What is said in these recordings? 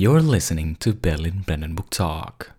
You're listening to Berlin Brandenburg Talk.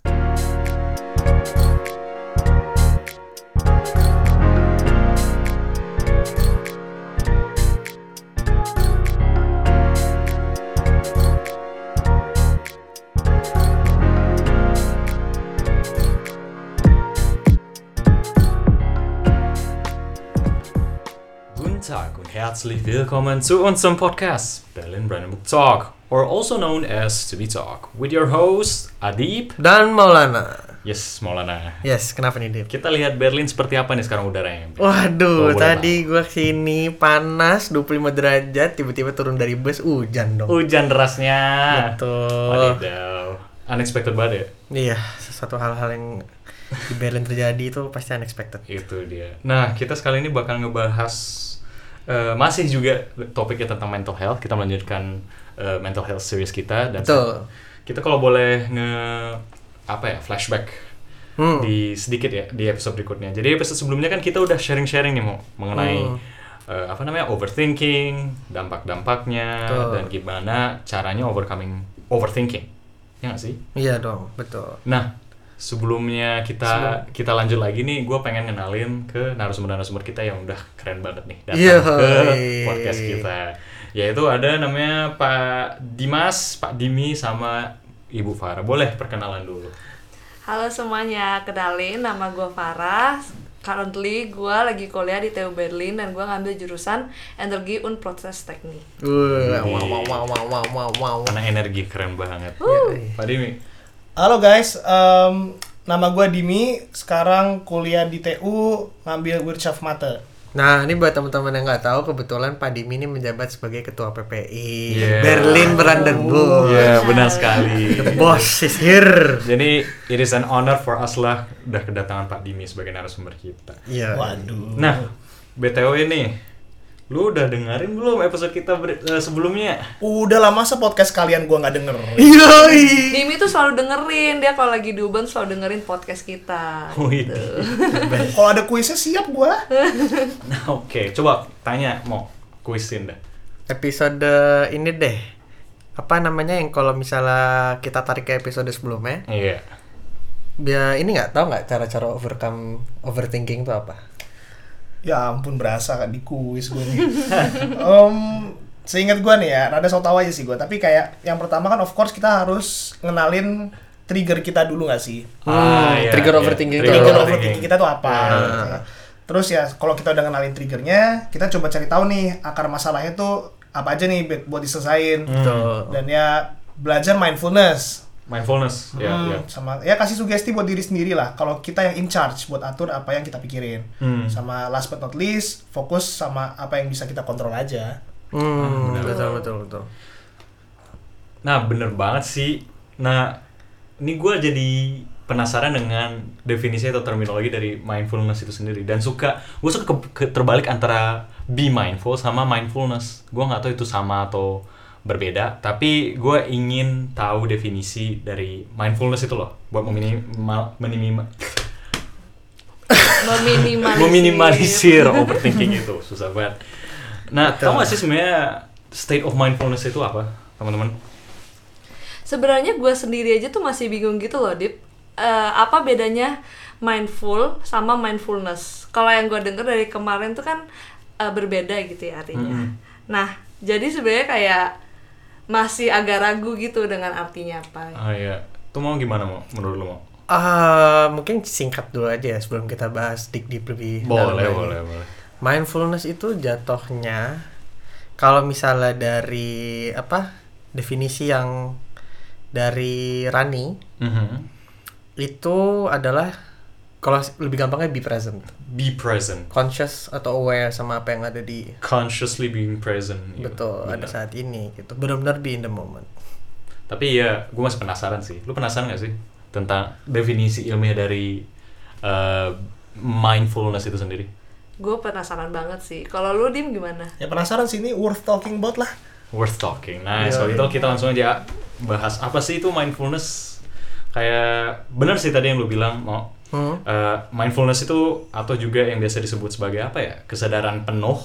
Guten Tag und herzlich willkommen zu unserem Podcast Berlin Brandenburg Talk, or also known as To Be Talk, with your host Adib. Dan Maulana. Yes, Maulana. Yes, kenapa nih, Dip? Kita lihat Berlin seperti apa nih sekarang udaranya. Waduh, Oh, tadi gua sini panas 25 derajat, tiba-tiba turun dari bus hujan dong. Hujan derasnya. Betul. Wadidaw. Unexpected banget ya. Iya, sesuatu hal-hal yang di Berlin terjadi itu pasti unexpected. Itu dia. Nah, kita sekali ini bakal ngebahas eh, masih juga topiknya tentang mental health. Kita melanjutkan eh, mental health series kita dan Betul. kita kalau boleh nge apa ya flashback Hmm. di sedikit ya di episode berikutnya. Jadi episode sebelumnya kan kita udah sharing-sharing nih mau mengenai Hmm. eh, apa namanya overthinking, dampak-dampaknya Betul. dan gimana caranya overcoming overthinking. Ya nggak sih? Iya dong, betul. Nah, sebelumnya kita kita lanjut lagi nih, gue pengen kenalin ke narasumber-narasumber kita yang udah keren banget nih datang Iya. ke podcast kita. Yaitu ada namanya Pak Dimas, Pak Dimi sama Ibu Farah. Boleh perkenalan dulu. Halo semuanya, kenalin nama gue Farah. Currently gue lagi kuliah di TU Berlin dan gue ngambil jurusan Energi und Prozessteknik. Uh, wow, wow, wow, wow, wow, wow, wow. Karena energi keren banget. Iya, Pak Dimi. Halo guys, em, nama gue Dimi. Sekarang kuliah di TU ngambil Wirtschaft Mathe. Nah, ini buat teman-teman yang nggak tahu, kebetulan Pak Dimi ini menjabat sebagai ketua PPI Yeah. Berlin Brandenburg. Iya, benar sekali. The boss is here. Jadi, it is an honor for us lah udah kedatangan Pak Dimi sebagai narasumber kita. Iya. Waduh. Nah, BTW nih, lu udah dengerin belum episode kita ber- eh, sebelumnya? Udah lama masa podcast kalian gue nggak denger. Iya. Dimi tuh selalu dengerin, dia kalau lagi di Uban selalu dengerin podcast kita. Wih. Kalau ada kuisnya siap gue. Nah, oke, coba tanya mau kuisin dah. episode ini deh apa namanya yang kalau misalnya kita tarik ke episode sebelumnya Iya. biar ini nggak tahu nggak cara-cara overcome overthinking itu apa Ya ampun berasa kan di kuis gue nih. Em, seingat gue nih ya, rada so tau aja sih gue. Tapi kayak yang pertama kan of course kita harus ngenalin trigger kita dulu gak sih? Ah, iya, trigger iya. overthinking Trigger apa? overthinking kita tuh apa? Ah. Terus ya kalau kita udah ngenalin triggernya, kita coba cari tahu nih akar masalahnya tuh apa aja nih buat- diselesain. Betul. Dan ya belajar mindfulness. Mindfulness, ya, Hmm, ya. sama. Ya kasih sugesti buat diri sendiri lah. Kalau kita yang in charge buat atur apa yang kita pikirin. Hmm. sama last but not least fokus sama apa yang bisa kita kontrol aja. Hmm. Benar. betul betul betul. Nah, bener banget sih. Nah, ini gue jadi penasaran dengan definisi atau terminologi dari mindfulness itu sendiri. Dan suka gue suka ke- ke- terbalik antara be mindful sama mindfulness. Gue nggak tahu itu sama atau berbeda tapi gue ingin tahu definisi dari mindfulness itu loh buat meminimal menimima- Meminimalisir. meminimalisir overthinking itu susah banget. Nah, tau gak sih sebenarnya state of mindfulness itu apa, teman-teman? Sebenarnya gue sendiri aja tuh masih bingung gitu loh, Dip. Eh, apa bedanya mindful sama mindfulness? Kalau yang gue denger dari kemarin tuh kan eh, berbeda gitu ya artinya. Mm-mm. Nah, jadi sebenarnya kayak masih agak ragu gitu dengan artinya apa. Ah iya, tuh mau gimana mau menurut lo mau? Ah, mungkin singkat dulu aja ya sebelum kita bahas deep deep lebih dalam Boleh, lagi. boleh, boleh. mindfulness itu jatuhnya kalau misalnya dari apa definisi yang dari Rani Mhm. itu adalah kalau lebih gampangnya be present Be present, conscious atau aware sama apa yang ada di consciously being present. gitu. betul ada Benar. saat ini gitu benar-benar be in the moment Tapi ya, gue masih penasaran sih. Lu penasaran gak sih tentang definisi ilmiah dari uh, mindfulness itu sendiri? Gue penasaran banget sih. Kalau lu dim gimana? ya penasaran sih ini worth talking about lah Worth talking. Nah, Iya. soal itu kita langsung aja bahas apa sih itu mindfulness. Kayak benar sih tadi yang lu bilang mau Hmm. Uh, mindfulness itu atau juga yang biasa disebut sebagai apa ya kesadaran penuh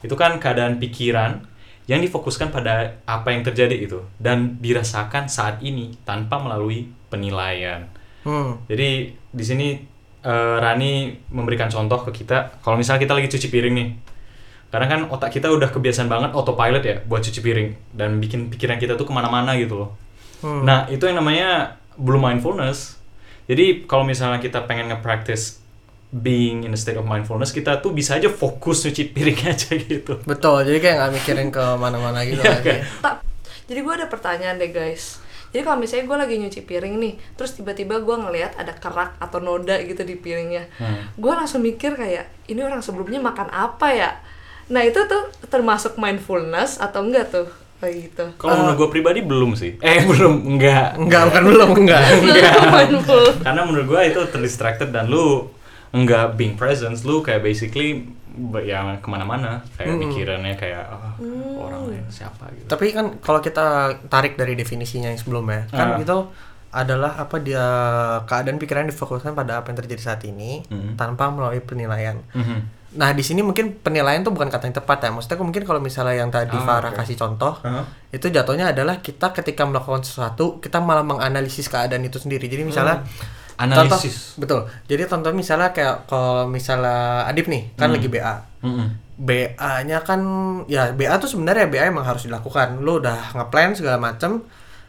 itu kan keadaan pikiran yang difokuskan pada apa yang terjadi itu dan dirasakan saat ini tanpa melalui penilaian. Hmm. Jadi di sini eh, Rani memberikan contoh ke kita kalau misalnya kita lagi cuci piring nih. Karena kan otak kita udah kebiasaan banget autopilot ya buat cuci piring dan bikin pikiran kita tuh ke mana-mana gitu loh. Hmm. Nah itu yang namanya belum mindfulness. Jadi kalau misalnya kita pengen nge-practice being in a state of mindfulness, kita tuh bisa aja fokus cuci piring aja gitu. Betul, jadi kayak nggak mikirin ke mana-mana gitu Iya, lagi. Tak. Jadi gue ada pertanyaan deh guys. Jadi kalau misalnya gue lagi nyuci piring nih, terus tiba-tiba gue ngelihat ada kerak atau noda gitu di piringnya, Hmm. gue langsung mikir kayak ini orang sebelumnya makan apa ya? Nah itu tuh termasuk mindfulness atau enggak tuh? Kayak gitu. Kalau menurut gue pribadi belum sih. Eh belum, enggak. Enggak, bukan belum, enggak. Itu mindful. Karena menurut gue itu terdistracted dan lu enggak being present, lu kayak basically ya ke mana-mana. Kayak pikirannya kayak "Ah, orang lain siapa gitu. Tapi kan kalau kita tarik dari definisinya yang sebelumnya, kan Ah. itu adalah apa dia keadaan pikiran difokuskan pada apa yang terjadi saat ini Hmm. tanpa melalui penilaian. Mhm. Nah di sini mungkin penilaian tuh bukan kata yang tepat ya. Maksudnya mungkin kalau misalnya yang tadi Ah, Farah oke. kasih contoh, Hah? itu jatuhnya adalah kita ketika melakukan sesuatu kita malah menganalisis keadaan itu sendiri. Jadi misalnya Analisis. contoh- betul. Jadi contoh misalnya kayak kalau misalnya Adip nih kan lagi BA. Mhm. BA-nya kan ya BA tuh sebenarnya BA emang harus dilakukan. Lu udah ngeplan segala macem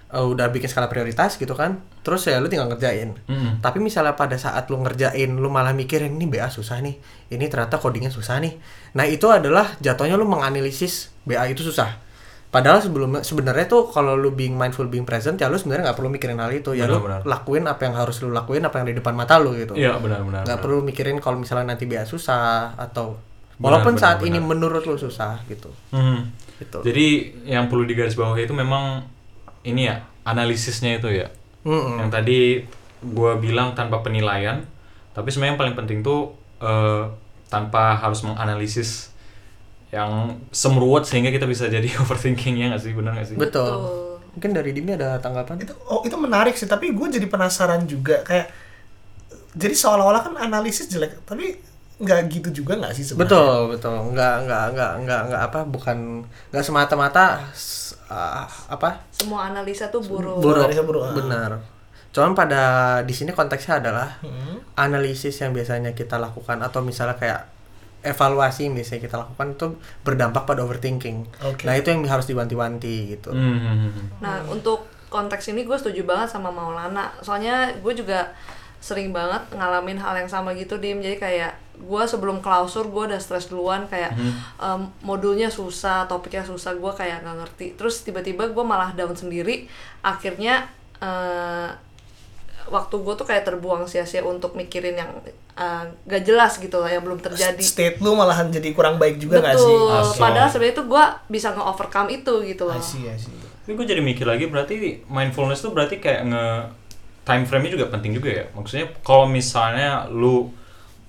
eh, udah bikin skala prioritas gitu kan. Terus ya lu tinggal ngerjain. Mhm. Tapi misalnya pada saat lu ngerjain lu malah mikirin ini BA susah nih. Ini ternyata codingnya susah nih. Nah, itu adalah jatuhnya lu menganalisis BA itu susah. Padahal sebelumnya sebenarnya tuh kalau lu being mindful being present ya lu sebenarnya nggak perlu mikirin hal itu. Ya lu Benar-benar. lakuin apa yang harus lu lakuin, apa yang di depan mata lu gitu Iya benar-benar. nggak perlu mikirin kalau misalnya nanti BA susah atau Benar, walaupun benar, saat benar. ini menurut lu susah gitu Mhm. gitu Jadi yang perlu digarisbawahi itu memang ini ya analisisnya itu ya. Mm-mm. Yang tadi gua bilang tanpa penilaian, tapi sebenarnya yang paling penting tuh eh, tanpa harus menganalisis yang semruwet sehingga kita bisa jadi overthinking ya nggak sih benar nggak sih? betul Betul. mungkin dari Dimi ada tanggapan itu oh itu menarik sih tapi gue jadi penasaran juga kayak jadi seolah-olah kan analisis jelek tapi nggak gitu juga nggak sih sebenarnya betul betul nggak nggak nggak nggak nggak apa bukan nggak semata-mata ah, apa Semua analisa tuh buruk. buruk Analisa buruk, ah. benar cuman pada di sini konteksnya adalah Hmm. analisis yang biasanya kita lakukan atau misalnya kayak evaluasi yang biasanya kita lakukan itu berdampak pada overthinking Oke. nah itu yang harus diwanti-wanti gitu Mhm. Nah, untuk konteks ini gue setuju banget sama Maulana. Soalnya gue juga sering banget ngalamin hal yang sama gitu, Dim. Jadi kayak gue sebelum klausur gue udah stres duluan kayak em, modulnya susah, topiknya susah, gue kayak nggak ngerti. Terus tiba-tiba gue malah down sendiri. Akhirnya eh, waktu gue tuh kayak terbuang sia-sia untuk mikirin yang eh, gak jelas gitu lah, yang belum terjadi. state lu malahan jadi kurang baik juga nggak sih Betul. Asli. Padahal sebenarnya itu gue bisa nge-overcome itu gitu loh. I see, I see. Tapi gue jadi mikir lagi berarti mindfulness tuh berarti kayak nge time frame-nya juga penting juga ya. Maksudnya kalau misalnya lu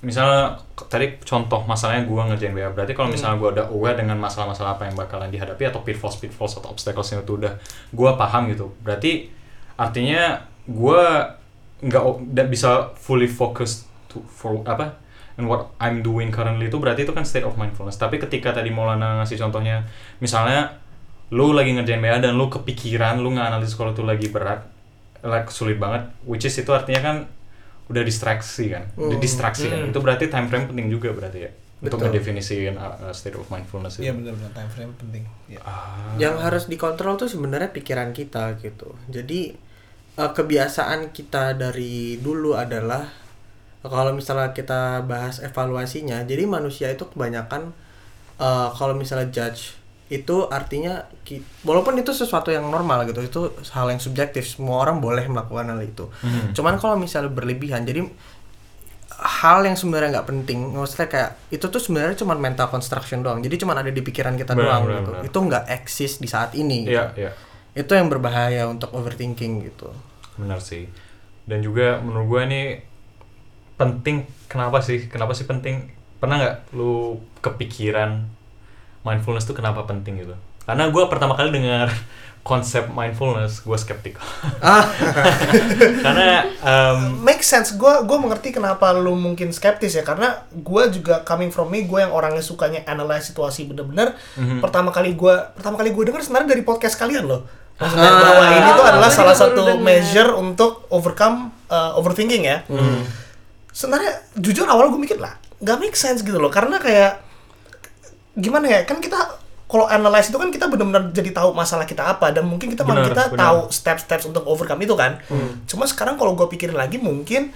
misalnya tadi contoh masalahnya gua ngerjain BA berarti kalau misalnya gua udah aware dengan masalah-masalah apa yang bakalan dihadapi atau pitfalls pitfalls atau obstacles yang itu udah gua paham gitu. Berarti artinya gua nggak nggak bisa fully focus to for apa and what I'm doing currently itu berarti itu kan state of mindfulness. Tapi ketika tadi Maulana ngasih contohnya misalnya lu lagi ngerjain BA dan lu kepikiran lu nganalisis kalau itu lagi berat like sulit banget which is itu artinya kan udah distraksi kan udah Hmm. distraksi kan Hmm. itu berarti time frame penting juga berarti ya untuk Betul. ngedefinisiin uh, uh, state of mindfulness Iya itu benar-benar time frame penting. Iya. Ah. yang harus dikontrol tuh sebenarnya pikiran kita gitu jadi eh, kebiasaan kita dari dulu adalah kalau misalnya kita bahas evaluasinya jadi manusia itu kebanyakan eh, kalau misalnya judge itu artinya walaupun itu sesuatu yang normal gitu itu hal yang subjektif. Semua orang boleh melakukan hal itu. Mhm. cuman kalau misalnya berlebihan jadi hal yang sebenarnya nggak penting maksudnya kayak itu tuh sebenarnya cuma mental construction doang. Jadi cuma ada di pikiran kita Benar, doang benar, gitu. benar. itu nggak eksis di saat ini gitu. iya. Iya itu yang berbahaya untuk overthinking gitu. Benar sih. Dan juga menurut gue ini penting kenapa sih? Kenapa sih penting? Pernah nggak lu kepikiran mindfulness tuh kenapa penting gitu? Karena gue pertama kali dengar konsep mindfulness gue skeptikal Ah, karena em, make sense. Gue gue mengerti kenapa lu mungkin skeptis ya. Karena gue juga coming from me gue yang orangnya sukanya analyze situasi bener-bener. Mhm. pertama kali gue pertama kali gue denger sebenarnya dari podcast kalian loh. Maksudnya Ah. bahwa ini tuh Oh, adalah salah satu denger. measure untuk overcome uh, overthinking ya. Hmm. sebenarnya jujur awal gue mikir lah nggak make sense gitu loh. Karena kayak gimana ya kan kita kalau analyze itu kan kita benar-benar jadi tahu masalah kita apa dan mungkin kita malah kita benar. tahu steps-steps untuk overcome itu kan cuma sekarang kalau gue pikirin lagi mungkin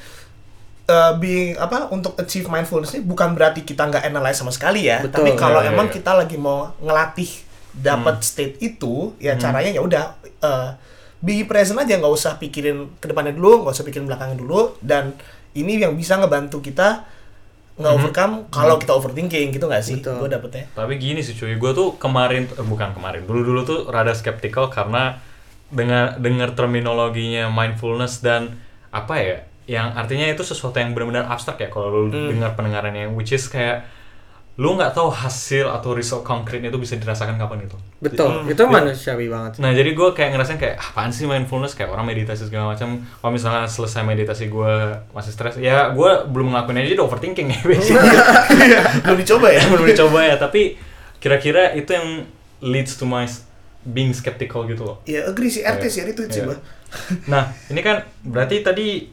uh, being apa untuk achieve mindfulness ini bukan berarti kita nggak analyze sama sekali ya Betul. tapi kalau iya, emang iya. kita lagi mau ngelatih dapat state itu ya caranya ya udah uh, be present aja nggak usah pikirin ke depannya dulu nggak usah pikirin belakangnya dulu dan ini yang bisa ngebantu kita nggak overcome kalau kita overthinking gitu nggak sih? Gue dapetnya. Tapi gini sih cuy, gue tuh kemarin, eh, bukan kemarin, dulu-dulu tuh rada skeptikal karena dengar dengar terminologinya mindfulness dan apa ya, yang artinya itu sesuatu yang benar-benar abstrak ya kalau lu dengar pendengarannya, which is kayak lu nggak tahu hasil atau result konkretnya itu bisa dirasakan kapan itu. betul. Hmm. Itu manusiawi banget. sih. Nah jadi gue kayak ngerasain kayak apaan sih mindfulness kayak orang meditasi segala macam. Kalau misalnya selesai meditasi gue masih stres, ya gue belum ngelakuin aja jadi overthinking ya belum dicoba ya belum dicoba ya tapi kira-kira itu yang leads to my being skeptical gitu loh ya agree sih RT Iya. sih itu sih Iya. nah ini kan berarti tadi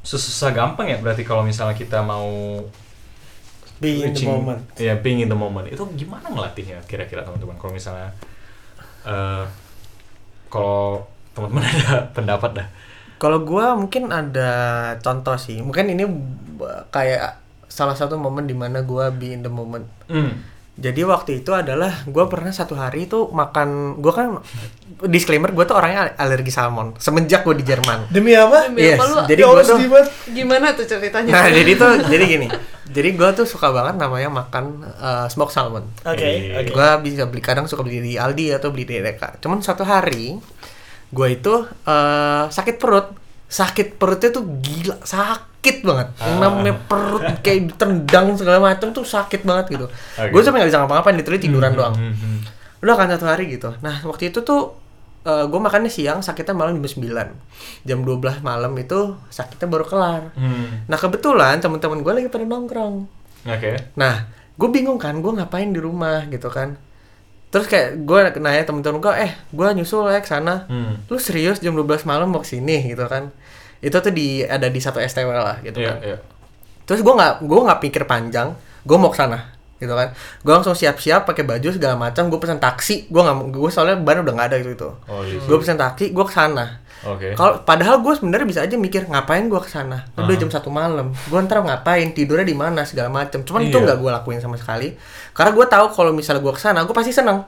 susah gampang ya berarti kalau misalnya kita mau Be in the moment. ya being in the moment itu gimana ngelatihnya kira-kira teman-teman kalau misalnya eh kalau teman-teman ada pendapat dah Kalau gua mungkin ada contoh sih. Mungkin ini b- kayak salah satu momen di mana gua be in the moment. hmm. Jadi waktu itu adalah gua pernah satu hari itu makan. Gua kan disclaimer gua tuh orangnya al- alergi salmon. Semenjak gua di Jerman. demi apa Demi Yes, apa lu? jadi ya gua Allah tuh Gimana tuh ceritanya? Nah, jadi tuh jadi gini. Jadi gua tuh suka banget namanya makan uh, smoked salmon. oke Iya. oke Gua bisa beli kadang suka beli di Aldi atau beli di DK. Cuman satu hari gua itu eh, sakit perut. Sakit perutnya tuh gila, sakit banget. Yang namanya perut kayak ditendang segala macam tuh sakit banget gitu. Oke. Gue sampai nggak bisa ngapa-ngapain, literally tiduran doang. Hmm, hmm. Udah kan satu hari gitu. Nah, waktu itu tuh gue makannya siang, sakitnya malam jam 9. Jam 12 malam itu sakitnya baru kelar. Hmm. Nah, kebetulan teman-teman gue lagi pada nongkrong. oke Nah, gue bingung kan, gue ngapain di rumah gitu kan. Terus kayak gue nanya temen-temen gue, eh, gue nyusul ya ke sana. Hmm. Lu serius jam 12 malam mau ke sini gitu kan? Itu tuh di ada di satu STW lah gitu Iya, kan. iya. Terus gue nggak gue nggak pikir panjang, gue mau ke sana gitu kan. Gue langsung siap-siap pakai baju segala macam, gue pesan taksi. Gue nggak gue soalnya ban udah nggak ada gitu itu. Oh, iya. Gue pesan taksi, gue ke sana. Oke. Kalau padahal gue sebenarnya bisa aja mikir ngapain gue ke sana. Udah Ah. jam satu malam. Gue ntar ngapain? Tidurnya di mana segala macam. Cuman itu Iya. nggak gue lakuin sama sekali. Karena gue tahu kalau misalnya gue ke sana, gue pasti seneng.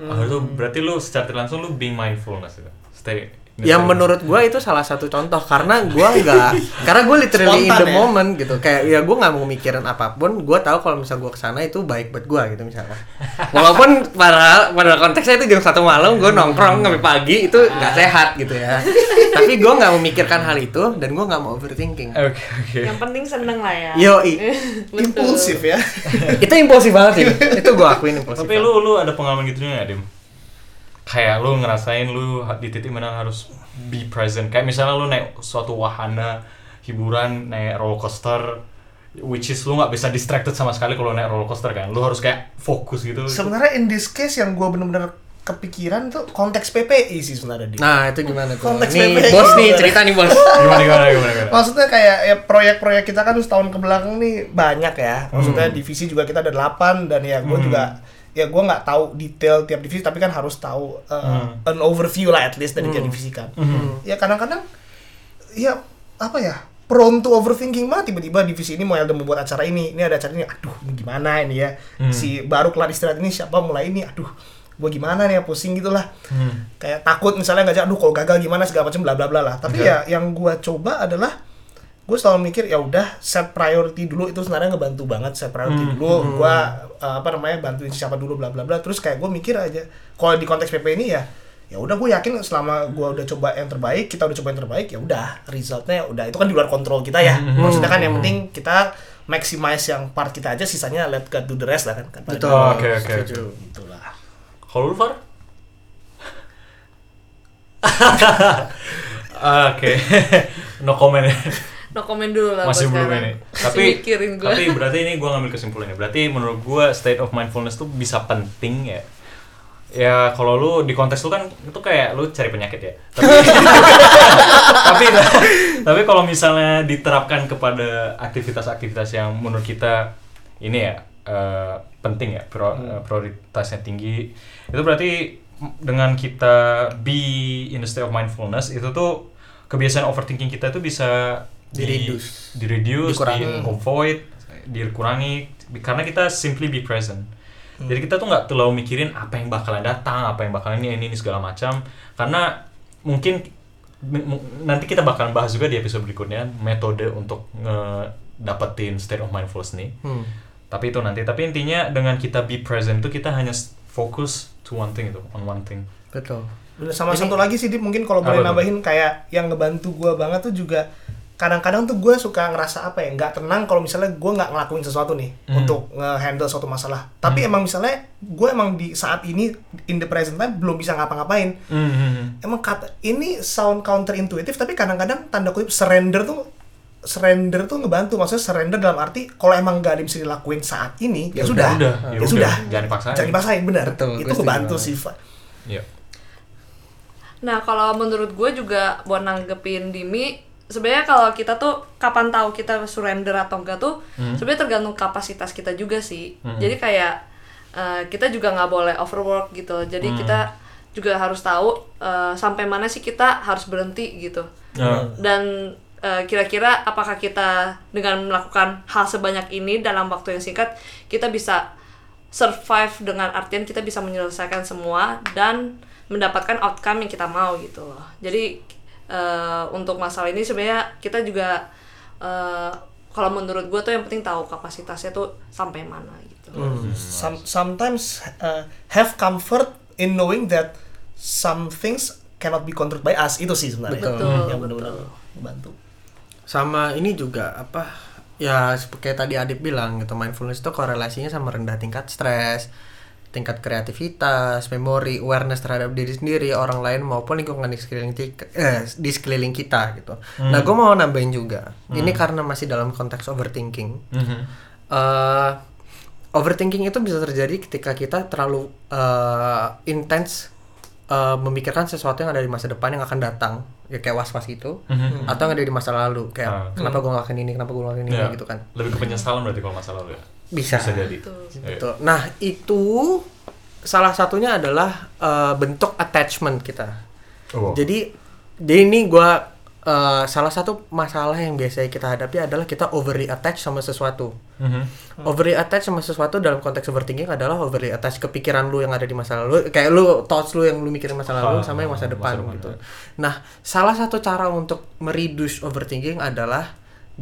Oh, itu berarti lu secara langsung lu being mindfulness gitu. Stay. Yang menurut gue itu salah satu contoh karena gue nggak, karena gue literally in Spontan the ya? moment gitu. Kayak ya gue nggak mau mikirin apa pun. Gue tahu kalau misal gue ke sana itu baik buat gue gitu misalnya. Walaupun pada pada konteksnya itu jam satu malam gue nongkrong sampai pagi itu nggak sehat gitu ya. Tapi gue nggak memikirkan hal itu dan gue nggak mau overthinking. Oke, oke. Yang penting seneng lah ya. Betul. impulsif ya itu impulsif banget sih. itu gue akuin impulsif. Tapi lu lu ada pengalaman gitu nggak, Dim? Kayak lu ngerasain lu di titik mana harus be present. Kayak misalnya lu naik suatu wahana hiburan, naik roller coaster, which is lu nggak bisa distracted sama sekali kalau naik roller coaster kan. Lu harus kayak fokus gitu. sebenarnya in this case yang gue bener-bener kepikiran tuh konteks PPI sih sebenarnya Dim. Nah itu gimana tuh? Konteks Nih PPI. bos nih cerita nih bos. Gimana gimana gimana gimana. Maksudnya kayak ya proyek-proyek kita kan setahun ke belakang nih banyak ya. Maksudnya divisi juga kita ada 8 dan ya gue Hmm. juga ya gue nggak tahu detail tiap divisi tapi kan harus tahu uh, Hmm. an overview lah at least dari tiap divisi kan. Hmm. Ya kadang-kadang ya apa ya prone to overthinking mah tiba-tiba divisi ini mau ada membuat acara ini ini ada acara ini aduh ini gimana ini ya Hmm. si baru kelar istirahat ini siapa mulai ini aduh gue gimana nih ya pusing gitulah Hmm. kayak takut misalnya nggak aduh kalau gagal gimana segala macam bla bla bla lah tapi Oke. ya yang gue coba adalah gue selalu mikir ya udah set priority dulu itu sebenarnya ngebantu banget set priority Hmm. dulu gue apa namanya bantuin siapa dulu bla bla bla terus kayak gue mikir aja kalau di konteks PP ini ya ya udah gue yakin selama gue udah coba yang terbaik kita udah coba yang terbaik ya udah resultnya ya udah itu kan di luar kontrol kita ya Hmm. maksudnya kan yang penting kita maximize yang part kita aja sisanya let God do the rest lah kan kan Betul. Oh, oke, oke, setuju. itulah Kalau lu Far? Oke, no comment. No comment dulu lah Masih belum ini. Tapi tapi berarti ini gue ngambil kesimpulannya. Berarti menurut gue state of mindfulness tuh bisa penting ya. Ya kalau lu di konteks lu kan itu kayak lu cari penyakit ya. Tapi tapi tapi kalau misalnya diterapkan kepada aktivitas-aktivitas yang menurut kita ini ya eh, penting ya pro- Hmm. eh, prioritasnya tinggi itu berarti dengan kita be in the state of mindfulness itu tuh kebiasaan overthinking kita itu bisa di Di-reduce. di reduce, Dikurangi. di avoid, dikurangi karena kita simply be present. Jadi kita tuh nggak terlalu mikirin apa yang bakalan datang, apa yang bakalan ini ini, ini segala macam. Karena mungkin nanti kita bakalan bahas juga di episode berikutnya metode untuk ngedapetin state of mindfulness nih. Hmm. Tapi itu nanti. Tapi intinya dengan kita be present itu kita hanya fokus to one thing itu, on one thing. Betul. Bener, sama satu lagi sih Dip, mungkin kalau boleh tuh? nambahin kayak yang ngebantu gue banget tuh juga kadang-kadang tuh gue suka ngerasa apa ya nggak tenang kalau misalnya gue nggak ngelakuin sesuatu nih Hmm. untuk nge-handle suatu masalah tapi emang misalnya gue emang di saat ini in the present time belum bisa ngapa-ngapain emang kata ini sound counterintuitif tapi kadang-kadang tanda kutip surrender tuh surrender tuh ngebantu maksudnya surrender dalam arti kalau emang nggak ada yang bisa dilakuin saat ini ya, Ya sudah udah, ya, ya udah. sudah Jangan dipaksain. jangan dipaksain benar Betul, itu ngebantu sih Fa. Iya. Nah, kalau menurut gue juga buat nanggepin Dimi, sebenarnya kalau kita tuh kapan tahu kita surrender atau enggak tuh sebenarnya tergantung kapasitas kita juga sih. Jadi kayak eh, kita juga nggak boleh overwork gitu. Jadi kita juga harus tahu eh, sampai mana sih kita harus berhenti gitu. Ya. Dan eh, kira-kira apakah kita dengan melakukan hal sebanyak ini dalam waktu yang singkat kita bisa survive dengan artian kita bisa menyelesaikan semua dan mendapatkan outcome yang kita mau gitu loh. Jadi eh, untuk masalah ini sebenarnya kita juga eh, kalau menurut gue tuh yang penting tahu kapasitasnya tuh sampai mana gitu. Some, sometimes uh, have comfort in knowing that some things cannot be controlled by us. Itu sih sebenarnya. Betul, yang betul. benar-benar bantu Sama ini juga apa ya seperti tadi Adip bilang gitu mindfulness itu korelasinya sama rendah tingkat stres, tingkat kreativitas, memori, awareness terhadap diri sendiri, orang lain maupun lingkungan di sekeliling kita, eh, di sekeliling kita gitu. Nah, gue mau nambahin juga. Ini karena masih dalam konteks overthinking. Mhm. eh overthinking itu bisa terjadi ketika kita terlalu eh, intens eh, memikirkan sesuatu yang ada di masa depan yang akan datang ya kayak was-was gitu Mhm. atau yang ada di masa lalu kayak Ah. kenapa gue ngelakuin ini kenapa gue ngelakuin ini Ya, gitu kan Lebih ke penyesalan berarti kalau masalah lu ya. Bisa Bisa jadi. Betul. Iya. Betul. nah itu salah satunya adalah eh, bentuk attachment kita Oh. jadi jadi ini gua eh, salah satu masalah yang biasanya kita hadapi adalah kita overly attach sama sesuatu Mhm. overly attach sama sesuatu dalam konteks overthinking adalah overly attach ke pikiran lu yang ada di masa lalu kayak lu thoughts lu yang lu mikirin masa lalu Ah, sama yang masa masa depan depan, gitu ya. nah salah satu cara untuk mereduce overthinking adalah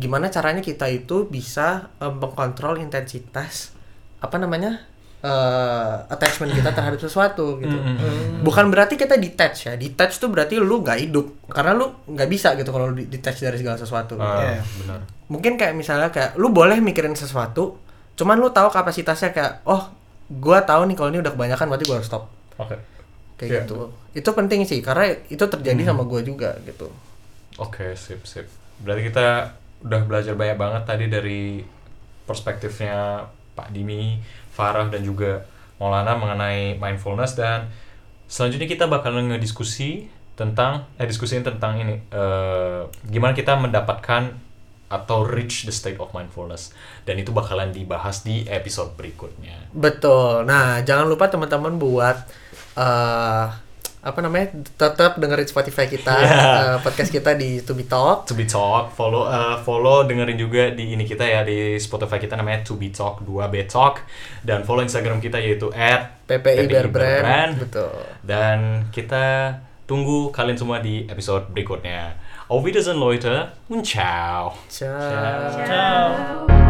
gimana caranya kita itu bisa eh, mengkontrol intensitas apa namanya eh, attachment kita terhadap sesuatu gitu Mhm. bukan berarti kita detach ya detach tuh berarti lu nggak hidup karena lu nggak bisa gitu kalau lu detach dari segala sesuatu Ah, Iya. benar. mungkin kayak misalnya kayak lu boleh mikirin sesuatu cuman lu tahu kapasitasnya kayak oh gua tahu nih kalau ini udah kebanyakan berarti gua harus stop Oke. kayak Iya. gitu itu penting sih karena itu terjadi sama gua juga gitu Oke, sip, sip. Berarti kita udah belajar banyak banget tadi dari perspektifnya Pak Dimi, Farah, dan juga Maulana mengenai mindfulness. Dan selanjutnya kita bakalan ngediskusi tentang eh diskusiin tentang ini eh, gimana kita mendapatkan atau reach the state of mindfulness. Dan itu bakalan dibahas di episode berikutnya. betul. Nah jangan lupa teman-teman buat eh apa namanya tetap dengerin Spotify kita Iya. eh, podcast kita di To Be Talk. To Be Talk, follow eh, follow dengerin juga di ini kita ya di Spotify kita namanya To Be Talk 2B Talk. Dan follow Instagram kita yaitu PPI Bear Bear Brand betul. Dan kita tunggu kalian semua di episode berikutnya. Auf Wiedersehen Leute. Und ciao. ciao